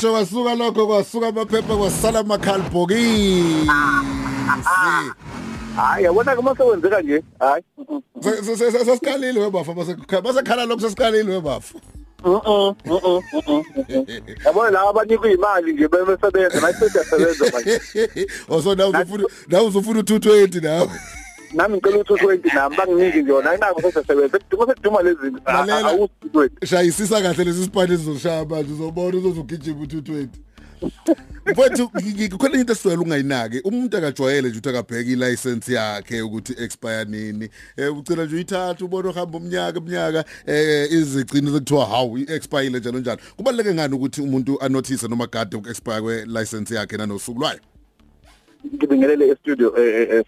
kwasuka lokho kwasuka amaphepha kwasala amakhalibhokisi hayi yabona ke masewenzeka nje hayi. Sesikalile webafa basekhala lokho sesikalile webafa yabona la abanikwa imali nje besebenza nathi siyasebenza manje. Oso nawe uzofuna nawe uzofuna u220 nawe. Nami ngicela u220 nami banginiki nje yona ayinako sesebenza kuduma sekuduma lezi zinto. Awusi shayisisa kahle lesi sipani esizoshaya manje uzobona uzozugijima u220 mfowethu kukhona into esizwela ungayinaki. Umuntu akajwayele nje ukuthi akabheka ilicense yakhe ukuthi expire nini. Eh ucela nje uyithatha ubone uhamba umnyaka umnyaka eh izigcino sekuthiwa hawu i-expire njalo njalo. Kubaleke ngani ukuthi umuntu anotice noma gade uku-expire kwe-license yakhe nanosuku lwayo? Ngibingelele e-studio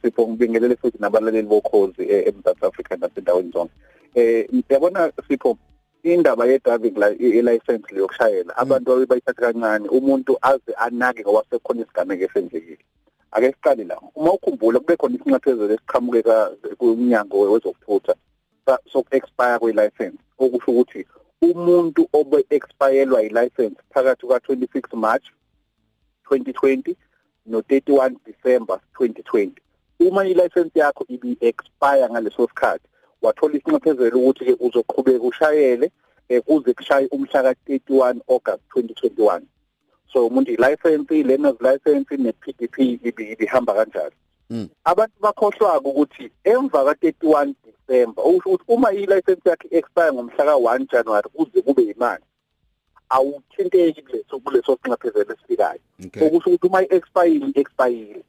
sipho ngibingelele futhi nabalaleli bokhozi eMzantsi Afrika nasendaweni zonke eh yabona sipho indaba ye-driving license yokushayela abantu abayithatha kancane umuntu aze anake ngowasekhona isigameko esenzekile. Ake siqale la uma ukhumbula kube khona isinxephezelo esiqhamukeka kumnyango wezokuthutha soku-expire kwe-license. Okusho ukuthi umuntu obe-expirelwa yi-license phakathi kuka-26 March 2020 no-31 December 2020 uma i-license yakho ibi-expire ngaleso sikhathi wathola isinxephezelo ukuthi ke uzoqhubeka ushayele kuze kushaye umhla ka31 August 2021 so umuntu i-license i-learners license ne-PDP ibihamba kanjalo. Abantu bakhohlwa ukuthi emva ka31 December okusho ukuthi uma i-license yakhe expire ngomhla ka1 January kuze kube imali awuthinteki kuleso kuleso sinxephezelo esifikayo okusho ukuthi uma i-expire expire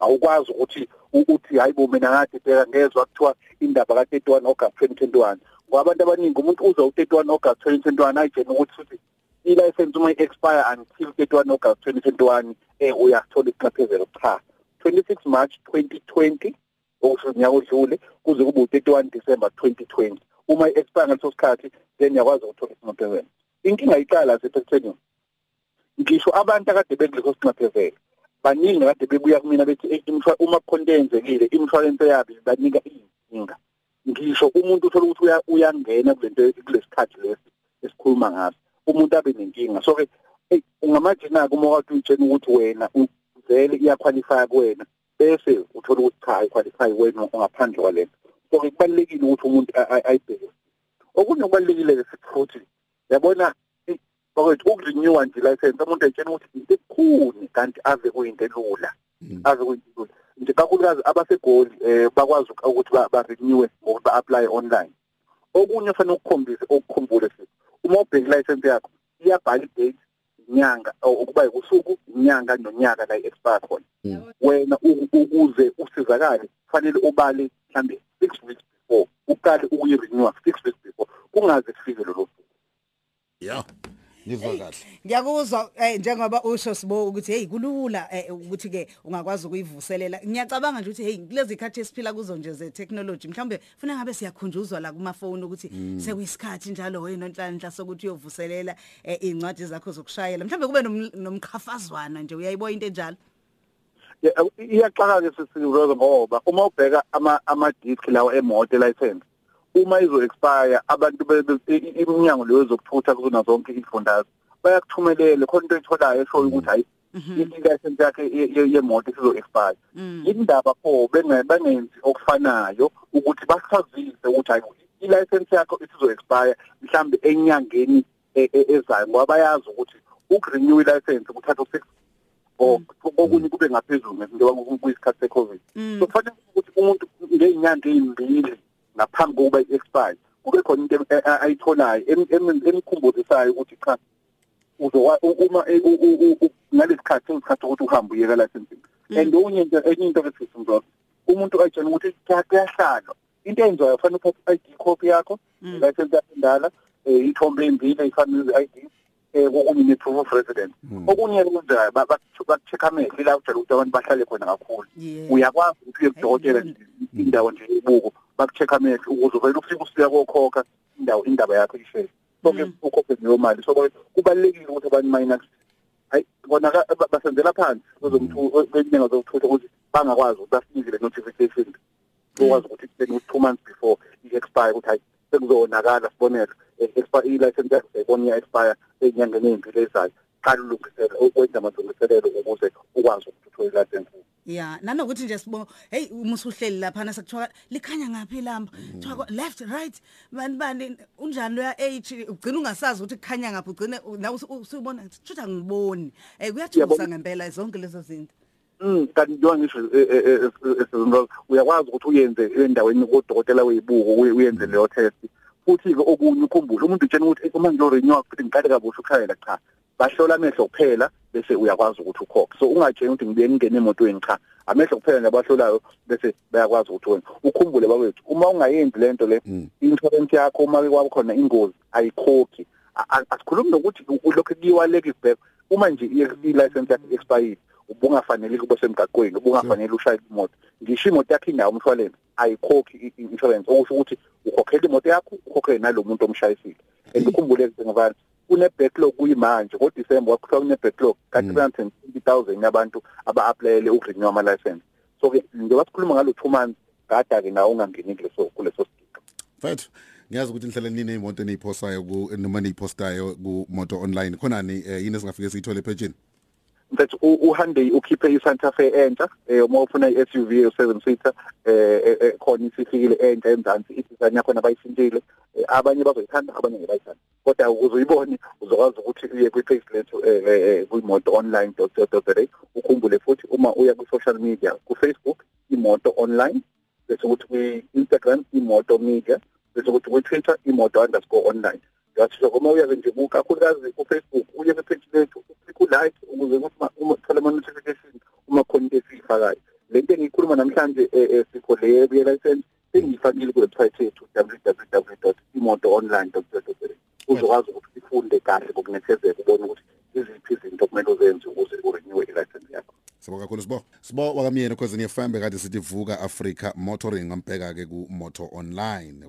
awukwazi ukuthi ukuthi hayibo mina ngathi bheka ngezwe kuthiwa indaba ka31 August 2021 ngoba abantu abaningi umuntu uza u31 August 2021 ayitshena ukuthi futhi i-license uma i-expire until 31 August 2021 eh uyathola iqhaphezelo cha. 26 March 2020 okusho nyaka odlule kuze kube u31 December 2020 uma i-expire ngaleso sikhathi then yakwazi ukuthola isinxephezelo. Inkinga iqala sekutheni ngisho abantu akade bekuleso sinxephezelo baningi kade bebuya kumina bethi uma kukhonto eyenzekile imshwalense yabo banika iyinkinga ngisho umuntu uthola ukuthi uyangena kulento kulesikhathi lesi esikhuluma ngaso umuntu abe nenkinga so ke ungamajina kuma wakati uyitshena ukuthi wena vele iyaqualify kuwena bese uthola ukuthi cha iqualify wena ongaphandle kwalento so kubalekile ukuthi umuntu ayibheke okunye kubalekile futhi yabona bakwethu ukurenewa nje license umuntu ayitshena ukuthi into ekhuni kanti ave kuyinto elula ave kuyinto elula. Nje kakhulukazi abasegoli eh bakwazi ukuthi ba renew ngokuthi ba apply online. Okunye fanele ukukhombise okukhumbule futhi uma ubheka license yakho iyabhala date inyanga ukuba usuku inyanga nonyaka la expire khona. Wena ukuze usizakale kufanele ubale mhlambe 6 weeks before uqale ukuyirenew 6 weeks before kungaze kufike lo suku yeah ngizwa kahle. ngiyakuzwa eh njengoba usho sibo ukuthi hey kulula ukuthi ke ungakwazi ukuyivuselela. Ngiyacabanga nje ukuthi hey kulezi khathi esiphila kuzo nje ze technology mhlawumbe funa ngabe siyakhunjuzwa la kuma phone ukuthi sekuyisikhathi njalo wena nonhlanhla sokuthi uyovuselela incwadi zakho zokushayela. Mhlawumbe kube nomkhafazwana nje uyayibona into enjalo? Iyaxaka ke sisirozo ngoba uma ubheka ama ama disc lawa emoto license uma izo expire abantu iminyango leyo zokuthutha kuzona zonke izifundazwe bayakuthumelela khona into etholayo esho ukuthi hayi i-license yakhe yemoto isizo expire indaba pho bengenzi okufanayo ukuthi basazise ukuthi hayi i-license yakho isizo expire mhlambe enyangeni ezayo ngoba bayazi ukuthi ukurenew i-license kuthatha 6 okunye kube ngaphezulu ngezinto kuyisikhathi se-covid. So kufanele ukuthi umuntu ngey'nyanga ey'mbili ngaphambi kokuba i-expire. Kube khona into ayitholayo emkhumbuzisayo ukuthi cha uzowa uma ngalesikhathi ngesikhathi ukuthi uhambe uyeka licensing. And okunye into enye into ke sisimzo umuntu ayitshela ukuthi kuyahlalwa. Into enziwayo kufanele uphathe i-ID copy yakho license yakho endala ithombe embili eyifanele i-ID okunye ne-proof of residence. Okunye kwenzayo baku-check amehlo la kujala ukuthi abantu bahlale khona kakhulu. Uyakwazi ukuthi uye kudokotela indawo nje ebuko. Baku-check amehlo ukuze vele ufike usiya kokhokha indawo indaba yakho ishele so-ke ukhokhe leyo mali. So kubalulekile ukuthi abantu minus hayi bona basenzela phansi. Kwezinyenga zokuthutha ukuthi bangakwazi ukuthi basinike le notification ukwazi ukuthi then two months before i-expire ukuthi hayi sekuzonakala sibonelo expire i-license yakho sayibona iya-expire ey'nyangeni ey'mbili ezayo qala ulungisela ukwenza amalungiselelo ukuze ukwazi ukuthi uthole license ya nanokuthi nje sibo hey uma usuhleli lapha na sekuthiwa likhanya ngapi lamba kuthiwa left right bani bani unjani loya age ugcina ungasazi ukuthi kukhanya ngaphi ugcine na usubona ukuthi angiboni. Eh kuyathusa ngempela zonke lezo zinto. Mm kanti njengoba ngisho esizindlo uyakwazi ukuthi uyenze endaweni kodokotela weyibuko uyenze leyo test. Futhi ke okunye ukhumbule umuntu utshena ukuthi uma ngilo renew futhi ngiqale kabusha ukushayela cha. Bahlola amehlo kuphela bese uyakwazi ukuthi ukhokhe. So ungatsheni ukuthi ngibuye ngene emotweni cha amehlo kuphela nabahlolayo bese bayakwazi ukuthi wena. Ukhumbule bawethu uma ungayenzi lento le insurance yakho uma kwaba khona ingozi ayikhokhi. Asikhulumi nokuthi lokho kuyiwaleke back uma nje i-license yakho expired ubungafanele kube semgaqweni ubungafanele ushayele imoto. Ngisho imoto yakho inawo umshwalense ayikhokhi i-insurance. Okusho ukuthi ukhokhela imoto yakho ukhokhele nalomuntu omshayisile. Andikhumbule ngobani kune backlog kuyimanje ngoDisemba wakuthiwa kune backlog ka 320000 yabantu aba-applyele ukurenew ama license so ke njengoba sikhuluma ngalo 2 months gada ke nawo ungangeni kuleso kuleso sigiqo mfethu ngiyazi ukuthi nihlele nine imoto eniyiphostayo ku noma niyiphostayo ku moto online. Khonani yini esingafike siyithole epagini mfethu uHyundai ukhiphe iSanta Fe entsha eh uma ufuna iSUV yo7 seater eh khona isifikile entsha eMzansi i-design yakho nabayishintshile abanye bazoyithanda abanye ngebayithanda kodwa ukuze uyibone uzokwazi ukuthi uye kwi-page lethu eh kwimoto online.co.za ukhumbule futhi uma uya ku-social media ku-Facebook imoto online bese ukuthi kwi-Instagram imoto media bese ukuthi kwi-Twitter imoto_online ngasho uma uya nje kakhulukazi ku-Facebook uye kwi-page lethu click u-like ukuze uma uthola ama-notification uma khona into esiyifakayo le nto engiyikhuluma namhlanje sikho le ye-license sengiyifakile ku-website yethu www.imotoonline.co.za uzokwazi ukuthi ufunde kahle ngokunethezeka ubone ukuthi iziphi izinto kumele uzenze ukuze urenewe i-license yakho Sibonga kakhulu sibo. Sibo wakamyeni cause niyefambe kade sithi vuka Africa Motoring ngambheka ke ku Moto Online.